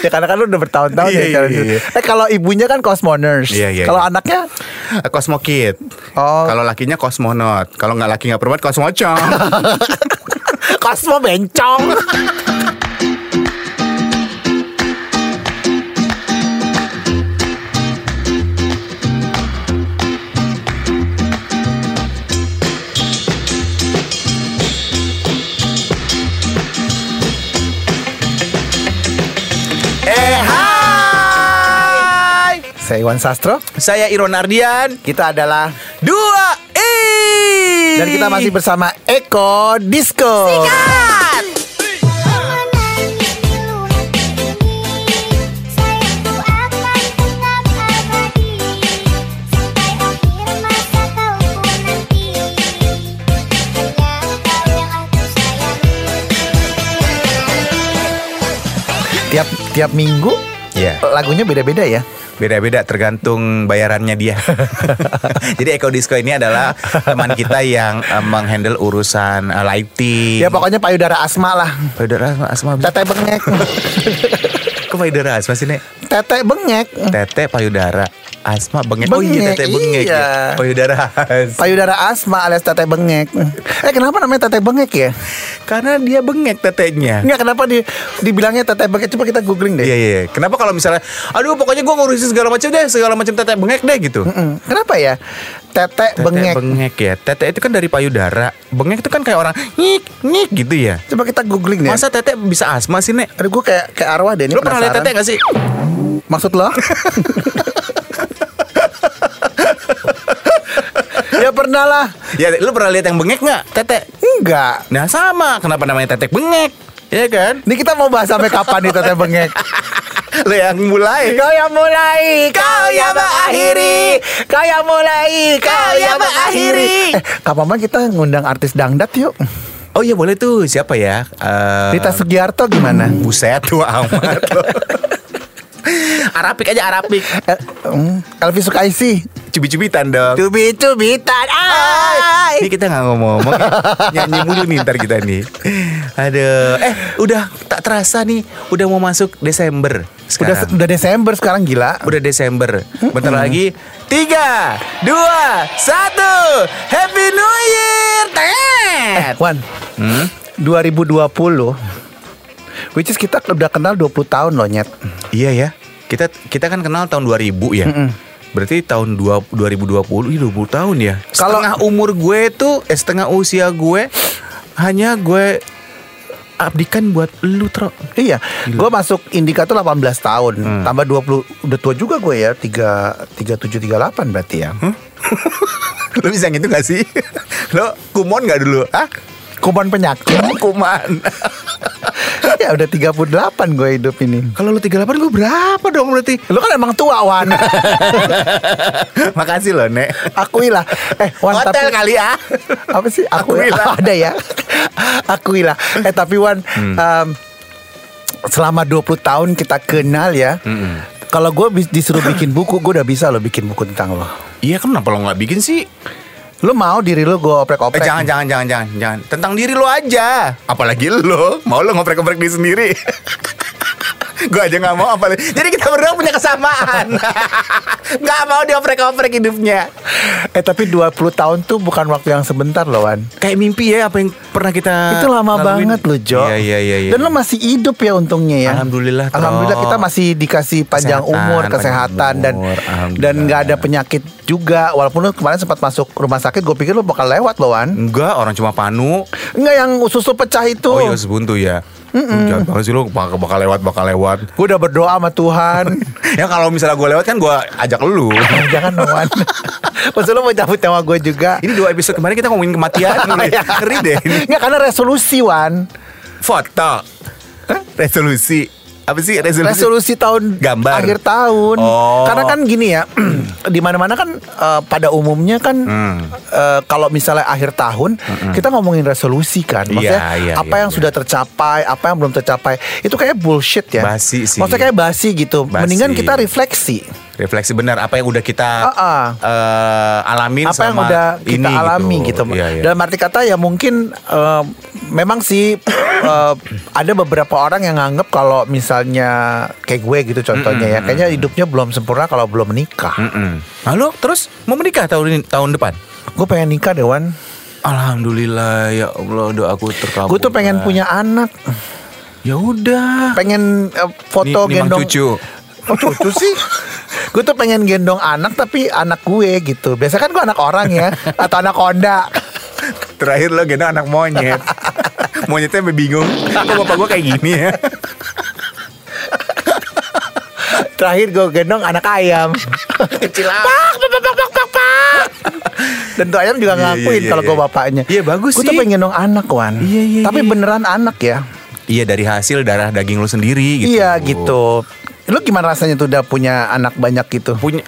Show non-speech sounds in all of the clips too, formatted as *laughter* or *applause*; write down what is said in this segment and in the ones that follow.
ya karena kan lu udah bertahun-tahun Iya, ya. iya, iya, itu. iya. Eh kalau ibunya kan Cosmoners. Iya, iya, Kalau iya. anaknya Cosmo Kid. Oh. Kalau lakinya kosmonot. Kalau nggak laki nggak perempuan kosmocong. *laughs* Cosmo bencong. Saya Iwan Sastro. Saya Iron Ardian. Kita adalah Dua i. dan kita masih bersama Eko Disco. Tiap tiap minggu Iya. lagunya beda-beda ya. Beda-beda tergantung bayarannya dia. *laughs* Jadi Eko Disco ini adalah teman kita yang eh, menghandle urusan eh, lighting. Ya pokoknya payudara asma lah. Payudara asma. asma. Tete bengek. *laughs* Kok payudara asma sih, Nek? Tete bengek. Tete payudara asma bengek. oh iya Bengek, tete bengek iya. ya. Payudara asma. Payudara asma alias tete bengek. Eh kenapa namanya tete bengek ya? Karena dia bengek tetenya. Enggak kenapa di dibilangnya tete bengek? Coba kita googling deh. Iya iya. iya. Kenapa kalau misalnya, aduh pokoknya gue ngurusin segala macam deh, segala macam tete bengek deh gitu. Mm, Kenapa ya? Tete, Tete bengek. bengek ya. Tete itu kan dari payudara. Bengek itu kan kayak orang nyik nyik gitu ya. Coba kita googling deh. Masa tete bisa asma sih, Nek? Aduh gue kayak kayak arwah deh ini Lu pernah lihat penasaran. tete gak sih? Maksud lo? *laughs* ya pernah lah. Ya, lu pernah lihat yang bengek nggak? Tete. Enggak. Nah sama, kenapa namanya tetek bengek? Ya kan? Ini kita mau bahas sampai kapan nih tete bengek? *laughs* Lu yang mulai. Kau yang mulai, kau yang mengakhiri, kau yang mulai, kau yang mengakhiri. Eh, kapan kita ngundang artis dangdut yuk? Oh iya boleh tuh. Siapa ya? Eh, Rita Sugiarto gimana? Buset tuh amat. *laughs* Arapik aja Arapik. Eh, mm, Elvi Sukaisi. Cubit-cubitan dong. Cubit-cubitan. Ay. Ini kita nggak ngomong-ngomong ya. *laughs* Nyanyi mulu nih ntar kita nih Aduh Eh udah tak terasa nih Udah mau masuk Desember Udah sekarang. udah Desember sekarang gila. Udah Desember Bentar lagi Tiga Dua Satu Happy New Year Tet. Wan, Hmm? 2020 Which is kita udah kenal 20 tahun loh nyet Iya ya kita kita kan kenal tahun 2000 ya Berarti tahun dua, 2020 Ih 20 tahun ya? Kalau- Setengah umur gue tuh eh, Setengah usia gue Hanya gue Abdikan buat lu Tro. Iya, gue masuk Indika tuh 18 tahun. Tambah 20, udah tua juga gue ya 3, 37, 38 berarti ya. Lo *laughs* bisa gitu gak sih? *laughs* Lo kumon gak dulu? Hah? Kuman penyakit Kuman *laughs* Ya udah 38 gue hidup ini. Kalau lu 38 gue berapa dong berarti? Lu kan emang tua Wan. *laughs* Makasih loh Nek. Akuilah. Eh Wan Hotel tapi kali ya. Apa sih? Akuilah. Akuilah. *laughs* Ada ya? Akuilah. Eh tapi Wan em, Selama 20 tahun kita kenal ya. Kalau gue disuruh bikin buku Gue udah bisa loh bikin buku tentang lo. Iya kenapa lo gak bikin sih? Lu mau diri lu gue Eh oprek-oprek jangan jangan jangan jangan jangan. Tentang diri lo aja. Apalagi lo Mau lo ngoprek-ngoprek diri sendiri. *laughs* Gue aja gak mau apalagi Jadi kita berdua punya kesamaan. *laughs* Gak mau dioprek-oprek hidupnya Eh tapi 20 tahun tuh bukan waktu yang sebentar loh Wan Kayak mimpi ya Apa yang pernah kita Itu lama laluin. banget loh Jo Iya iya iya, iya. Dan lo masih hidup ya untungnya ya Alhamdulillah, Tro. Alhamdulillah kita masih dikasih panjang Kesehatan, umur panjang Kesehatan Dan umur, alhamdulillah. dan nggak ada penyakit juga Walaupun lo kemarin sempat masuk rumah sakit Gue pikir lo bakal lewat loh Wan Enggak orang cuma panu Enggak yang usus lo pecah itu Oh iya sebuntu ya Jangan banget sih lu. Bakal, bakal lewat bakal lewat. Gue udah berdoa sama Tuhan. *laughs* Ya kalau misalnya gue lewat kan gue ajak lu. *laughs* Jangan Wan *laughs* Maksud lo mau cabut sama gue juga? Ini dua episode kemarin kita ngomongin kematian mulai Ngeri deh ini. Enggak karena resolusi Wan. Foto. Resolusi Apa sih resolusi? resolusi tahun Gambar. akhir tahun. Oh. Karena kan gini ya, *clears throat* di mana-mana kan eh, pada umumnya kan Hmm. eh, kalau misalnya akhir tahun kita ngomongin resolusi kan. Maksudnya Iya, iya, apa iya, yang iya. sudah tercapai, apa yang belum tercapai. Itu kayak bullshit ya. Basi sih. Maksudnya kayak basi gitu. Basi. Mendingan kita refleksi. Refleksi benar apa yang udah kita Ah-ah. eh, alamin apa yang sama udah kita ini alami gitu. Iya, iya. Dalam arti kata ya mungkin eh, memang sih eh, ada beberapa orang yang nganggep kalau misalnya kayak gue gitu contohnya ya, kayaknya hidupnya belum sempurna kalau belum menikah. Mm-mm. Lalu terus mau menikah tahun ini, tahun depan? Gue pengen nikah Dewan. Alhamdulillah ya Allah doaku terkabul. Gue tuh pengen punya anak, Ya udah. pengen eh, foto Ni- gendong cucu. Oh cucu sih *laughs* Gue tuh pengen gendong anak tapi anak gue gitu Biasa kan gue anak orang ya *laughs* Atau anak Honda Terakhir lo gendong anak monyet. Monyetnya bingung. Kok bapak gue kayak gini ya? Terakhir gue gendong anak ayam Kecil Pak, pak, pak, pak, pak, pak. Dan tuh ayam juga Iya, ngakuin iya, kalau iya. gue bapaknya Iya, bagus Gue tuh sih. pengen gendong anak Wan Iya, iya, Tapi iya. beneran anak ya Iya dari hasil darah daging lo sendiri gitu. Iya gitu Lu gimana rasanya tuh udah punya anak banyak gitu? Punya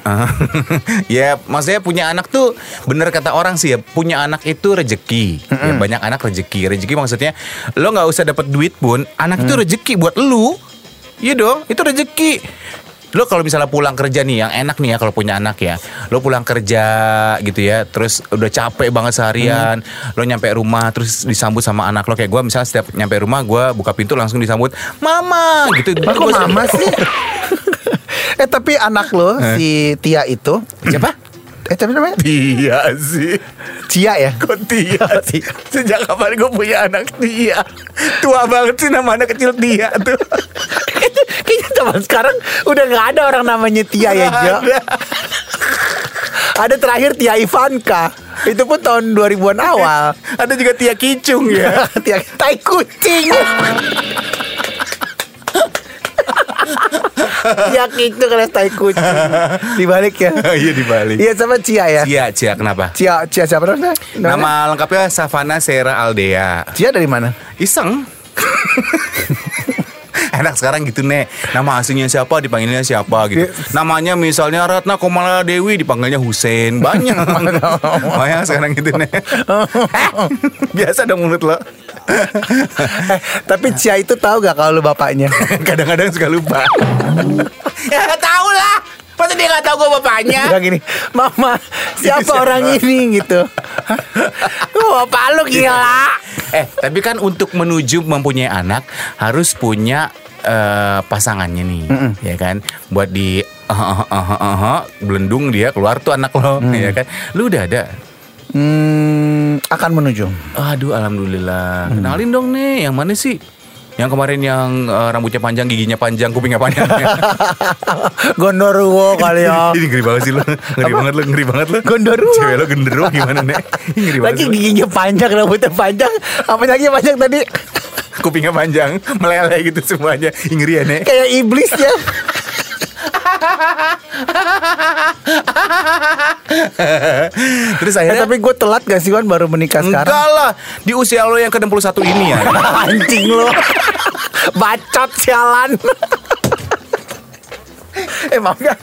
*laughs* ya maksudnya punya anak tuh bener kata orang sih ya punya anak itu rejeki. Ya, banyak anak rejeki. Rejeki maksudnya lo nggak usah dapat duit pun anak itu rejeki buat lu. Iya dong itu rejeki lo kalau misalnya pulang kerja nih yang enak nih ya kalau punya anak ya lo pulang kerja gitu ya terus udah capek banget seharian lo nyampe rumah terus disambut sama anak lo kayak gue misalnya setiap nyampe rumah gue buka pintu langsung disambut mama! gitu. Kok Gua- mama sih? *laughs* eh tapi anak lo si Tia itu siapa? Eh tapi namanya? Iya sih. Cia ya? Kok Tia? Sih? Sejak kapan gue punya anak Tia? Tua banget sih nama anak kecil Tia tuh. Kayaknya zaman sekarang udah nggak ada orang namanya Tia ya Jo. Ada. *laughs* Ada terakhir Tia Ivanka. Itu pun tahun 2000-an awal. *laughs* Ada juga Tia Kicung ya. *laughs* Tia tai kucing. Tia itu kena tai kucing. Dibalik ya. Iya dibalik. Iya sama Cia ya. Cia, Cia kenapa? Cia, Cia siapa namanya? Namanya? Nama lengkapnya Savana Sera Aldea. Cia dari mana? Iseng. *laughs* Enak sekarang gitu nek. Nama aslinya siapa dipanggilnya siapa gitu. Iya. Namanya misalnya Ratna Komala Dewi Dipanggilnya Husein. Banyak. *laughs* *laughs* Banyak. Sekarang gitu nek. Biasa dong mulut lo. Eh, tapi Cia itu tahu gak kalau lu bapaknya? Kadang-kadang suka lupa. Ya tahu lah Masa dia gak tahu gue bapaknya Bilang gini, Mama, siapa Siapa? orang ini gitu? Hah? Oh, bapak lu gila. Eh tapi kan untuk menuju mempunyai anak Harus punya eh, pasangannya nih Ya kan Buat di eh, eh, eh, eh, eh, Belendung dia keluar tuh anak lo Ya kan Lu udah ada Hmm, akan menuju. Aduh alhamdulillah Kenalin dong nih Yang mana sih yang kemarin yang eh, rambutnya panjang, giginya panjang, kupingnya panjang. *laughs* Gondoruo kali ya. Ini ngeri banget sih lu. Ngeri banget lu, ngeri banget lu. Gondoruo. Cewek lu genderuwo gimana, Nek? Ngeri banget Lagi giginya panjang, rambutnya panjang. Apa lagi panjang tadi? Kupingnya panjang, meleleh gitu semuanya. Ngeri ya, Nek. Kayak iblis ya. *laughs* Terus Eh, akhirnya tapi gue telat gak sih Wan baru menikah sekarang? Enggak lah Di usia lo yang ke-61 ini ya *laughs* Anjing lo. Bacot sialan. *laughs* eh maaf ya.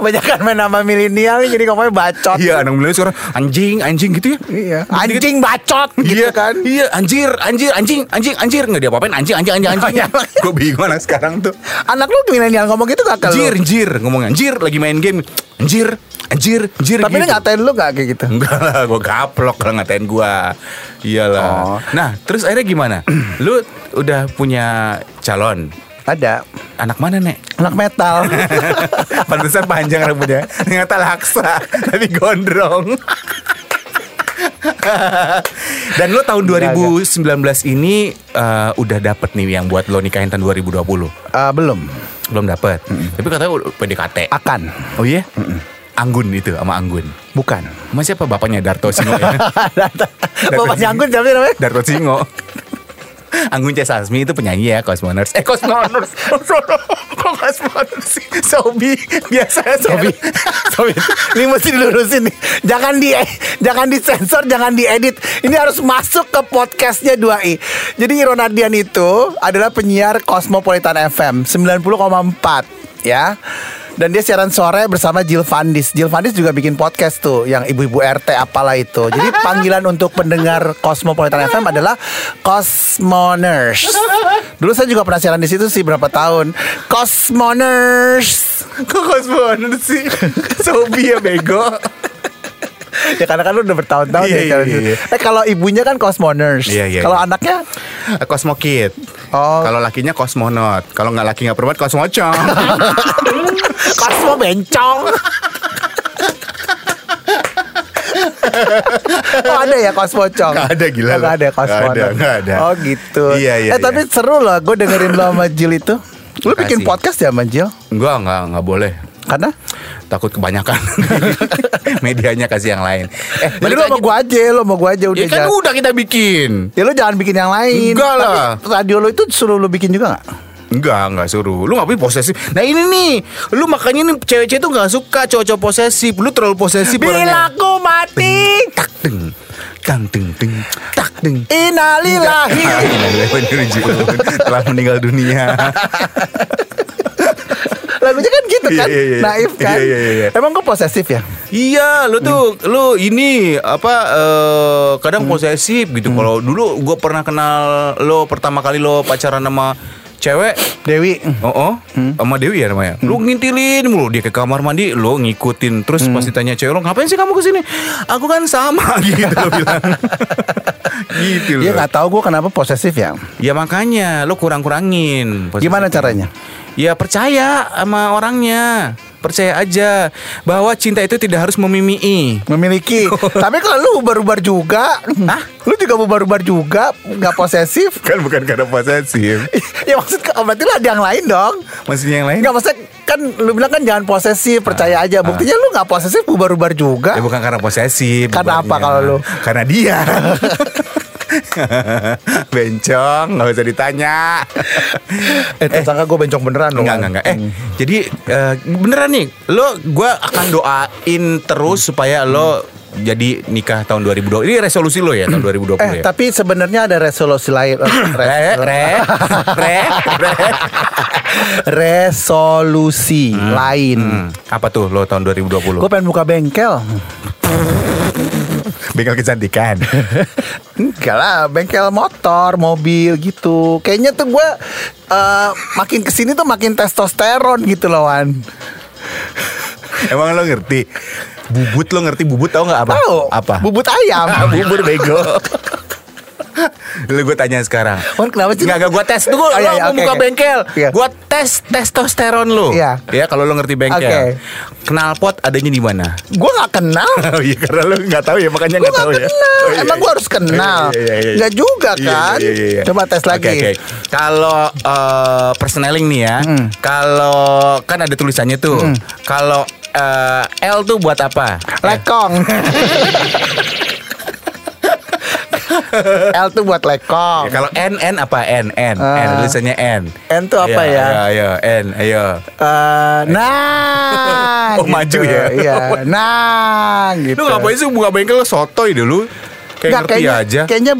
Banyakan main nama milenial nih, jadi ngomongnya bacot. Iya anak milenial sekarang Anjing, anjing gitu ya Iya. Anjing bacot gitu Iya kan. Iya anjir, anjir, anjing, anjing, anjir Nggak diapa-apain anjing, anjing, anjing, anjing Iya. Gue bingung anak sekarang tuh Anak lu milenial ngomong gitu gak kalau Anjir, anjir Ngomong anjir Lagi main game Anjir, anjir, anjir Tapi gitu. ngatain lu gak kayak gitu? Enggak lah, gue gaplok kalau ngatain gue Iyalah Oh. Nah, terus akhirnya gimana? Lu udah punya calon Ada. Anak mana, Nek? Anak metal. *laughs* Pantesan panjang rambutnya. Ternyata laksa *laughs* Tapi gondrong. *laughs* Dan lo tahun Enggak, 2019 ini eh, Udah dapet nih yang buat lo nikahin tahun 2020 Eh, Belum. Belum dapet? Tapi katanya PDKT Akan. Oh iya? Anggun itu sama Anggun. Bukan. Sama siapa? Bapaknya Darto Singo ya? Bapaknya Anggun siapa namanya? Darto Singo Anggun C. Sasmi itu penyanyi ya Cosmoners Eh Cosmoners *laughs* Kok Cosmoners sih Sobi Biasa Sobi, Sobi, ini mesti dilurusin nih. Jangan di, jangan disensor, jangan diedit. Ini harus masuk ke podcastnya 2i. Jadi Ronardian itu adalah penyiar Cosmopolitan FM 90,4. ya. Dan dia siaran sore bersama Jill Vandis. Jill Vandis juga bikin podcast tuh yang ibu-ibu RT apalah itu. Jadi *laughs* panggilan untuk pendengar Cosmopolitan FM adalah Cosmoners. Dulu saya juga pernah siaran di situ sih berapa tahun. Cosmoners. Kok kosmonan sih? *laughs* Sobi ya bego. ya karena kan lu udah bertahun-tahun Iya, ya iya, di situ. iya. Eh kalau ibunya kan Cosmoners. Iya, iya, Kalau iya. anaknya Cosmo Kid. Oh. Kalau lakinya kosmonot. Kalau nggak laki nggak perempuan kosmocong. *laughs* Cosmo bencong. oh ada ya Cosmocong Nggak ada, gila lo. ada Cosmo Nggak ada, nggak ada. Oh gitu Iya, iya, Eh tapi iya. seru loh Gue dengerin lo sama Jill itu Lu bikin podcast ya sama Jill Enggak, enggak, enggak boleh. Karena Takut kebanyakan. *laughs* Medianya kasih yang lain. Eh, Jadi lo sama gue aja Lo sama gue aja udah Ya kan jangan- udah kita bikin. Ya lo jangan bikin yang lain Enggak Tapi lah. radio lo itu suruh lo bikin juga gak? Enggak, enggak suruh. Lu ngapain posesif? Nah ini nih, lu makanya nih cewek-cewek tuh nggak suka cowok-cowok posesif. Lu terlalu posesif orangnya. aku mati tak deng, tang deng deng, tak deng. Innalillahi *laughs* Telah meninggal dunia. *laughs* Lagunya kan gitu kan Iya, iya, iya. Naif kan Iya, iya, iya. Emang gue posesif ya? Iya, lu tuh lu ini apa eh, kadang Hmm. posesif gitu. Kalau dulu gue pernah kenal lo pertama kali lo pacaran sama cewek Dewi Oh, oh sama Dewi ya namanya. Lu ngintilin mulu dia ke kamar mandi, lu ngikutin terus pasti tanya cewek lo, ngapain sih kamu ke sini? Aku kan sama *laughs* gitu lo bilang. gitu Dia loh. gak tahu gue kenapa posesif ya Ya makanya lo kurang-kurangin. posesif. Gimana caranya? Ya percaya sama orangnya. Percaya aja bahwa cinta itu tidak harus memimii. Memiliki *laughs* Tapi kalau lu ubar-ubar juga Hah? Lu juga ubar-ubar juga Gak posesif *laughs* Kan bukan karena posesif. *laughs* Ya maksud berarti lu ada yang lain dong Maksudnya yang lain? Enggak maksudnya kan lu bilang kan jangan posesif percaya aja buktinya lu nggak posesif ubar-ubar juga Ya bukan karena posesif. Karena apa bukannya. kalau lu? Karena dia. *laughs* Bencong, nggak usah ditanya. *laughs* eh tersangka gue bencong beneran loh Enggak, enggak, enggak. Eh, jadi eh, beneran nih, lo gue akan doain terus supaya lo jadi nikah tahun 2020. Ini resolusi lo ya tahun 2020 Eh ya. tapi sebenarnya ada resolusi lain *laughs* Re, re, re, re. Resolusi lain Hmm, apa tuh lo tahun 2020? Gue pengen buka bengkel Bengkel kecantikan. *laughs* Enggak lah Bengkel motor Mobil gitu Kayaknya tuh gue eh, Makin ke sini tuh makin testosteron gitu loh Wan Emang lo ngerti? Bubut lo ngerti bubut tau nggak apa? Tahu Apa? Bubut ayam *laughs* Bubur bego. *laughs* Lu gue tanya sekarang. Wan kenapa sih Enggak, gue tes dulu. Oh, iya, iya, mau oke, buka oke. bengkel. Iya. Gue tes testosteron lo. Iya. Ya kalau lo ngerti bengkel. Oke. Knalpot adanya di mana? Gue gak kenal *laughs* Oh iya karena lo nggak tahu ya makanya Gue nggak gak tahu ya. kenal Oh, iya, Emang iya. gue harus kenal Iya, iya, iya, iya. Gak juga Iya, kan iya, iya, iya. Coba tes lagi Oke, oke. Kalau eh, personeling nih ya, Hmm. kalau kan ada tulisannya tuh. Kalau eh, L tuh buat apa? Lekong *laughs* *laughs* L tuh buat lekong Ya, kalau N N apa N N N Ah. tulisannya N. N tuh apa Iya, ya? Ayo, ayo N ayo. Eh, Nah *laughs* Oh, maju ya? Iya *laughs* Nah gitu Lu ngapain sih buka bengkel sotoy dulu? Kayak Nggak, ngerti kayaknya, aja. Kayaknya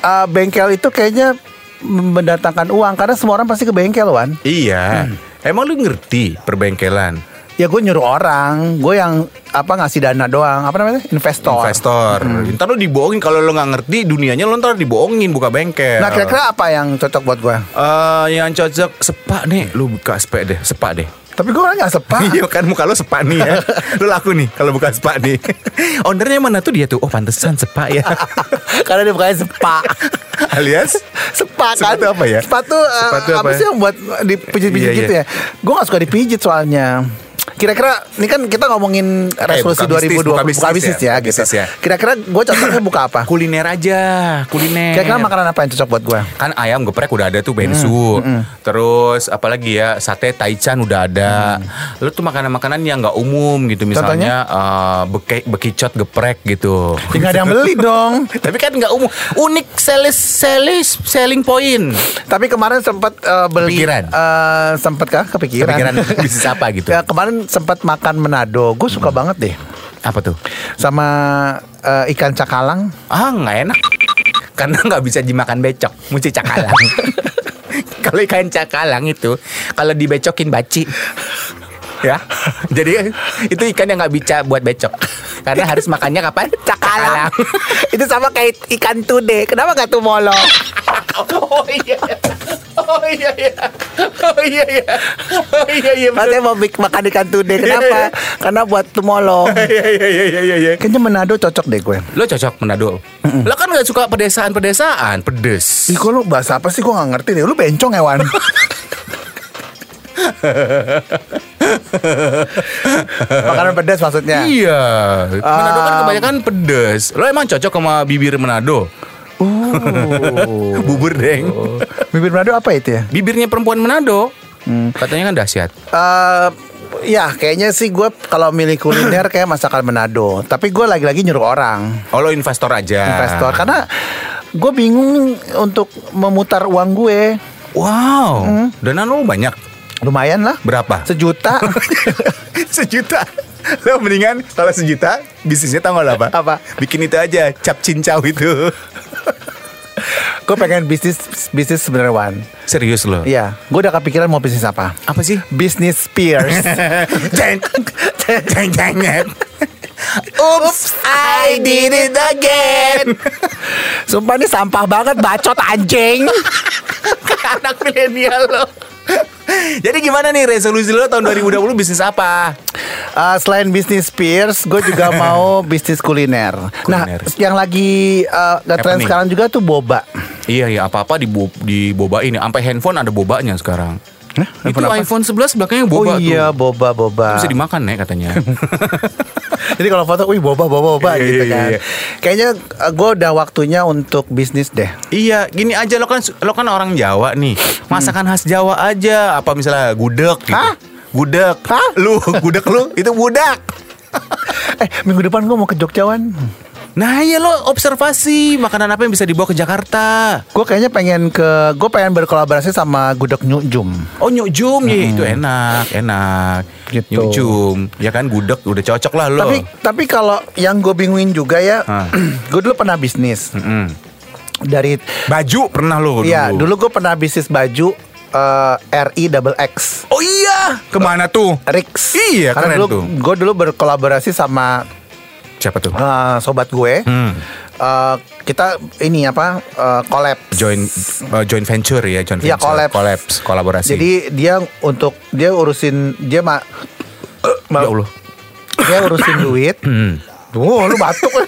eh, bengkel itu kayaknya mendatangkan uang Karena semua orang pasti ke bengkel Wan Iya. Hmm. Emang lu ngerti perbengkelan? Ya gue nyuruh orang Gue yang apa ngasih dana doang Apa namanya? Investor Investor. Hmm. Ntar lu dibohongin kalau lu nggak ngerti dunianya lu ntar dibohongin buka bengkel. Nah kira-kira apa yang cocok buat gue? Eh, yang cocok sepak nih, lu buka sepak deh, sepak deh. Tapi gue gak sepak *laughs* Iya kan muka lu sepak nih ya. *laughs* lu laku nih kalau buka sepak nih. *laughs* Ownernya mana tuh dia tuh? Oh pantesan sepak ya. Karena dia bukanya sepak Alias Sepak kan Sepatu apa ya? Sepatu, eh, Sepatu apa, apa ya? sih yang buat dipijit-pijit Iya, gitu iya. ya Gue gak suka dipijit soalnya Kira-kira ini kan kita ngomongin resolusi buka bisnis, 2020 buka bisnis bisnis ya, ya, gitu. ya. Kira-kira gue cocoknya *coughs* buka apa? kuliner aja, kuliner. Kira-kira makanan apa yang cocok buat gue? kan ayam geprek udah ada tuh bensu terus apalagi ya sate taichan udah ada lu tuh makanan-makanan yang nggak umum gitu misalnya eh, beke, bekicot geprek gitu Ya gak ada yang beli dong *laughs* tapi kan nggak umum unik sales sales selling point Tapi kemarin sempat eh, beli Kepikiran? eh, Sempat kah kepikiran? Kepikiran bisnis apa gitu *laughs* Ya kemarin sempat makan Manado Gue suka banget deh. Apa tuh? Sama eh, ikan cakalang. Ah nggak enak. Karena nggak bisa dimakan becok. Mesti cakalang. *laughs* Kalau ikan cakalang itu kalau dibecokin baci ya. *laughs* Jadi itu ikan yang nggak bisa buat becok. Karena harus makannya kapan? Cakalang. *laughs* itu sama kayak ikan tude. Kenapa gak tumolo? *laughs* Oh iya. Oh iya iya. Oh iya iya. Oh iya iya. Mau bik- makan ikan tude. Kenapa? Karena buat tumolo. Iya iya iya iya iya. iya. Kayaknya Manado cocok deh gue. Lo cocok Manado. Lo kan gak suka pedesaan-pedesaan, pedes. Ih, kok lu bahasa apa sih? Gue gak ngerti deh. Lu bencong hewan. *laughs* Makanan pedas maksudnya. Iya. Manado kan Um, kebanyakan pedes. Lo emang cocok sama bibir Manado? Oh. *laughs* Bubur deng. *laughs* Bibir Manado apa itu ya? Bibirnya perempuan Manado. Katanya kan dahsyat. Eh, ya kayaknya sih gue kalau milih kuliner kayak masakan Manado. Tapi gue lagi-lagi nyuruh orang Oh lo investor aja. investor karena gue bingung untuk memutar uang gue. Wow. Dana lo banyak. Lumayan lah. Berapa? Sejuta. *laughs* sejuta. Lo mendingan kalau sejuta bisnisnya tau gak apa? Apa? Bikin itu aja, cap cincau itu. *laughs* gue pengen bisnis bisnis sebenarnya Wan. Serius lo? Iya, gue udah kepikiran mau bisnis apa. Apa sih? Bisnis Spears. *laughs* Jeng, jeng, jeng. Oops, I did it again. Sumpah ini sampah banget bacot anjing. Anak milenial lo. Jadi gimana nih resolusi lo tahun 2020 bisnis apa? Uh, selain bisnis Spears, gue juga *laughs* mau bisnis kuliner. Nah, Kuliner. yang lagi uh, ngetren Happening. sekarang juga tuh boba. Iya iya apa-apa di di boba ini. Sampai handphone ada bobanya sekarang. Hah? Itu apa? iPhone 11 belakangnya Oh boba iya, tuh. boba boba. Bisa dimakan ya katanya. *laughs* Jadi kalau foto, wih boba boba boba Iya, gitu iya, kan. iya. Kayaknya gue udah waktunya untuk bisnis deh. Iya, gini aja lo kan lo kan orang Jawa nih. Masakan khas Jawa aja, apa misalnya gudeg gitu. Hah? Gudeg. Hah? Lu, *laughs* gudeg lu itu budak. *laughs* eh minggu depan gue mau ke Jogjawan. Nah, iya lo observasi makanan apa yang bisa dibawa ke Jakarta. Gue kayaknya pengen ke, gue pengen berkolaborasi sama gudeg Nyujum. Oh, nyujum ya itu enak, enak. Gitu. Nyujum, ya kan gudeg udah cocok lah lo. Tapi tapi kalau yang gue bingungin juga ya, *clears throat* gue dulu pernah bisnis Mm-mm. dari, baju pernah lo dulu. ya dulu gue pernah bisnis baju eh, RI double X. Oh iya, ke mana tuh? Rix. Iya, Karena keren dulu tuh. gue dulu berkolaborasi sama Siapa tuh? eh, sobat gue. Hmm. Eh, kita ini apa eh, collab. Joint uh, joint venture ya, joint Iya, venture. collab. Collabs, kolaborasi. Jadi dia untuk dia urusin dia ma, ya Allah. dia urusin duit. Hmm. Tuh, lu batuk. *laughs*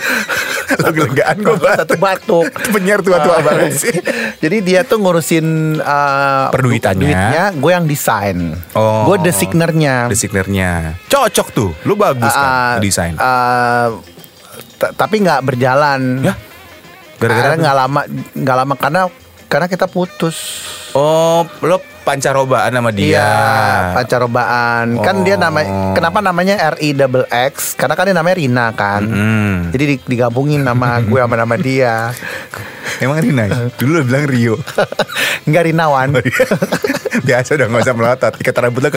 Lega-legaan gue Satu batuk. Penyiar tua-tua banget sih. Jadi dia tuh ngurusin uh, Perduitannya. duitnya, gue yang desain. Oh. Gue designernya. Designernya Cocok tuh Lu bagus kan Uh, Desain uh, tapi nggak berjalan. Ya Gara-gara nggak lama, nggak lama karena karena kita putus. Oh Lo pancarobaan sama dia Iya, pancarobaan. Kan dia Oh. namanya kenapa namanya RI double X? Karena kan dia namanya Rina kan. Hmm. Jadi di- digabungin nama *laughs* gue sama nama dia. Emang Rina ya? *laughs* Dulu lo bilang Rio Enggak Rinawan. *laughs* Biasa udah gak usah melotot Ikat rambut lo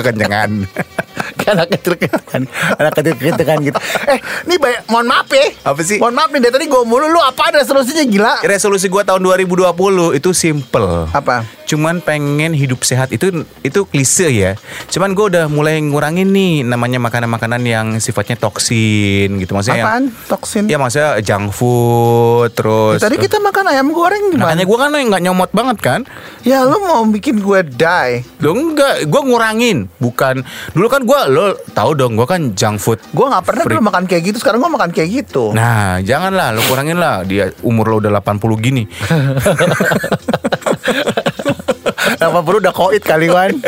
anak kecil kan Anak kecil kan gitu Eh ini banyak Mohon maaf ya Apa sih? Mohon maaf nih Dari tadi gue mulu Lu apa ada resolusinya gila Resolusi gua tahun 2020 Itu simple Apa Cuman pengen hidup sehat Itu itu klise ya. Cuman gue udah mulai ngurangin nih Namanya makanan-makanan yang sifatnya toksin gitu. Maksudnya yang- Apaan? Toksin? Ya maksudnya junk food Terus Tadi kita makan ayam goreng gimana? Makanya gue kan nggak nyomot banget kan? Ya lu mau bikin gue die. Lo enggak, gue ngurangin Bukan, dulu kan gue, lo tahu dong Gue kan junk food Gue gak pernah dulu makan kayak gitu Sekarang gue makan kayak gitu. Nah, janganlah, lo kurangin lah. Dia umur lo udah 80 gini *laughs* Apa perlu udah koit kali Wan. *laughs*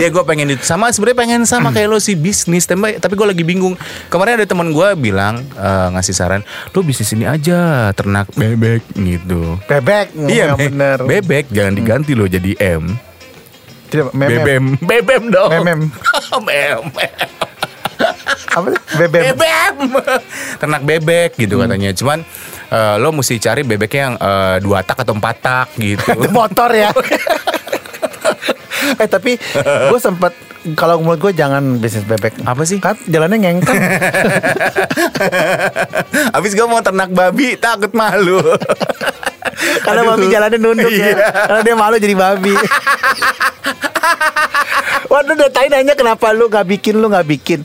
Ya gue pengen itu Sama sebenarnya pengen sama kayak lo sih bisnis. Tapi, tapi gue lagi bingung. Kemarin ada teman gue bilang eh, Ngasih saran Lo bisnis ini aja Ternak bebek gitu. Bebek? Iya Nggak bener. Bebek. Jangan diganti lo jadi M. Tidak, memem. Bebem. Bebem dong. Memem. *laughs* Mem Apa? Bebek bebek ternak bebek gitu katanya. Cuman eh, lo mesti cari bebeknya yang eh, dua tak atau empat tak gitu. Itu *laughs* motor ya Eh tapi gue sempet kalau menurut gue jangan bisnis bebek Apa sih? Kan jalannya ngengkang *laughs* Abis gue mau ternak babi takut malu *laughs* Karena Aduh. babi jalannya nunduk ya. Iya. Karena dia malu jadi babi. *laughs* Waduh, udah tadi nanya kenapa lu nggak bikin, lu nggak bikin.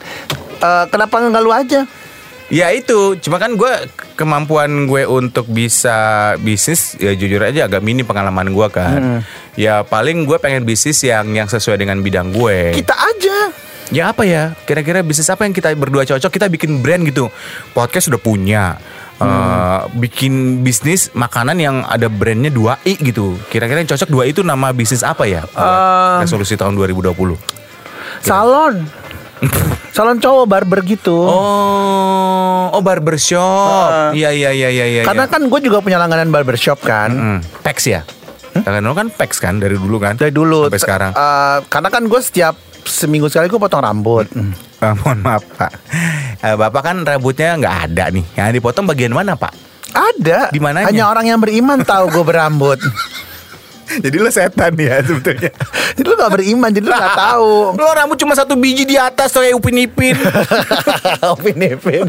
Eh, kenapa nggak lu aja? Ya itu, cuma kan gue kemampuan gue untuk bisa bisnis ya jujur aja agak minim pengalaman gue kan. Ya paling gue pengen bisnis yang yang sesuai dengan bidang gue. Kita aja. Ya apa ya? Kira-kira bisnis apa yang kita berdua cocok? Kita bikin brand gitu. Podcast sudah punya. Eh, bikin bisnis makanan yang ada brandnya 2i gitu. Kira-kira yang cocok 2i itu nama bisnis apa ya? Eh. resolusi tahun 2020. Salon. *laughs* Salon cowok barber gitu. Oh, oh barbershop. Iya iya iya iya iya. Karena kan gue juga punya langganan barbershop kan. Hmm, Pex ya? Kalian kan Pex kan dari dulu kan? Dari dulu. sampai sekarang. Eh, karena kan gue setiap seminggu sekali gue potong rambut. Ah, mohon maaf Pak. Eh, Bapak kan rambutnya nggak ada nih. Yang dipotong bagian mana Pak? Ada. Di mananya? Hanya orang yang beriman tahu gue berambut. *laughs* Jadi lo setan ya sebetulnya. jadi lu gak beriman, jadi lu gak tahu. Lo rambut cuma satu biji di atas tuh kayak upin ipin. *laughs* Upin Ipin.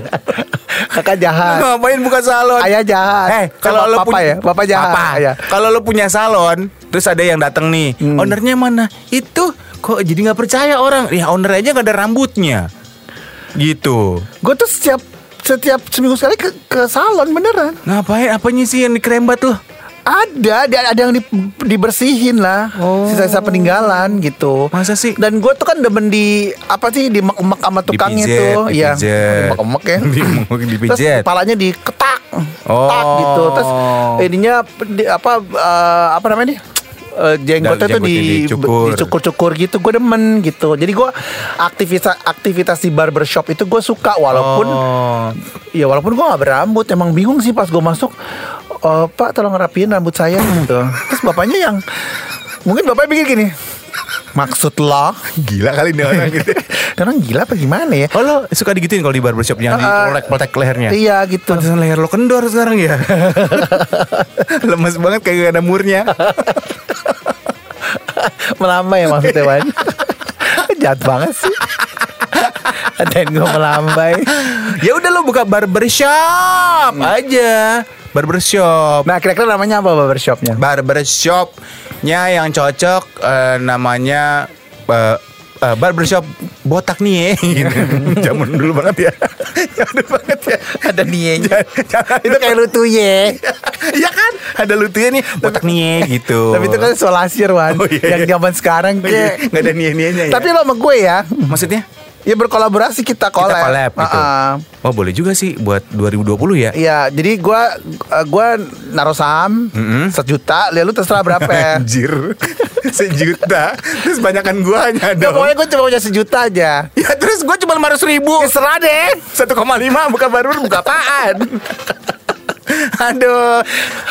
Kakak jahat. Ngapain buka salon? Ayah jahat. Eh, kalau papa punya ya, papa jahat. Papa. Iya. Kalau lo punya salon, terus ada yang datang nih, Hmm. ownernya mana? Itu kok jadi nggak percaya orang? Ya owner aja nggak ada rambutnya. Gitu. Gue tuh setiap setiap seminggu sekali ke, ke salon beneran. Ngapain? Apanya sih yang dikerembat tuh? Ada, ada, ada yang di- dibersihin lah, Oh. sisa-sisa peninggalan gitu. Masa sih? Dan gue tuh kan demen di apa sih di emak sama tukangnya Dipijet, tuh, iya, dipijet. emak ya. *laughs* Di- dipijet. Terus kepalanya diketak, Oh. tak gitu. Terus ininya di- apa eh, apa namanya nih? Eh, jenggotnya tuh Jenggotnya di dicukur-cukur gitu gue demen gitu jadi gue aktivitas aktivitas di barbershop itu gue suka walaupun Oh. Ya walaupun gue gak berambut Emang bingung sih pas gue masuk "Eh, Pak tolong rapiin rambut saya gitu. Terus bapaknya yang Mungkin bapaknya pikir gini Maksud lo? Gila kali nih orang gitu. *laughs* Ini Orang gila apa gimana ya? Oh lo suka digituin kalau di barbershop yang di Uh, protek lehernya? Iya gitu. Pantesan leher lo kendor sekarang ya? *laughs* Lemes banget kayak gak ada murnya. *laughs* Melambai ya maksudnya Wan? Jahat banget sih. Atain gue melambai. Ya udah lo buka barbershop aja Barbershop. Nah kira-kira namanya apa barbershopnya? Barbershopnya yang cocok eh, Namanya eh, eh, Barbershop botak nih *laughs* gitu. Zaman dulu banget ya. *laughs* Zaman dulu banget ya. Ada nienya Jangan- Itu kayak lutu ye *laughs* Iya kan? Ada lutunya nih. Botak nih gitu. Tapi itu kan solasir Wan. Oh, iya, Yang iya. zaman sekarang Oh, iya. kayak Nggak ada nia-nianya ya. Tapi lo sama gue ya. Maksudnya Ya berkolaborasi kita collab. Kita collab gitu ah. Oh boleh juga sih Buat 2020 ya Iya, jadi gua uh, gua naruh saham sejuta, lalu terserah berapa ya. *laughs* Anjir *laughs* Sejuta Terus banyakan gua hanya Ya, dong pokoknya gue cuma punya sejuta aja. Ya terus gue cuma 500 ribu Ya, serah deh. 1,5 buka baru buka apaan *laughs* *laughs* Aduh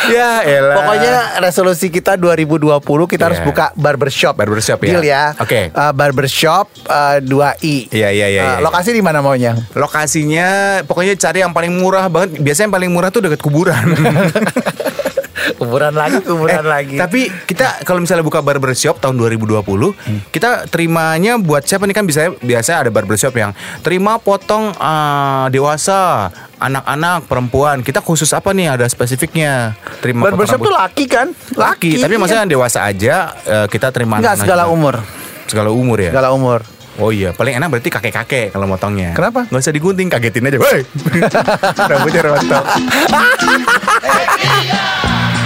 Ya elah Pokoknya resolusi kita 2020 kita harus Iya. buka barbershop. Barbershop ya. Deal ya. Oke. Uh, barbershop uh, 2i. Iya, iya, iya, Uh, iya. Lokasi di mana maunya? Lokasinya Pokoknya cari yang paling murah banget Biasanya yang paling murah tuh deket kuburan *laughs* kuburan lagi, kuburan Eh, lagi. Tapi kita kalau misalnya buka barbershop tahun 2020, kita terimanya buat siapa nih kan bisa biasa ada barbershop yang terima potong eh, dewasa, anak-anak, perempuan. Kita khusus apa nih ada spesifiknya? Terima barbershop tuh laki kan? laki, tapi maksudnya yang dewasa aja eh, kita terima Enggak segala juga. umur. Segala umur ya. Segala umur. Oh iya, paling enak berarti kakek-kakek kalau motongnya. Kenapa? Gak usah digunting, kagetin aja. Woi. *laughs* Rambutnya rontok. *laughs*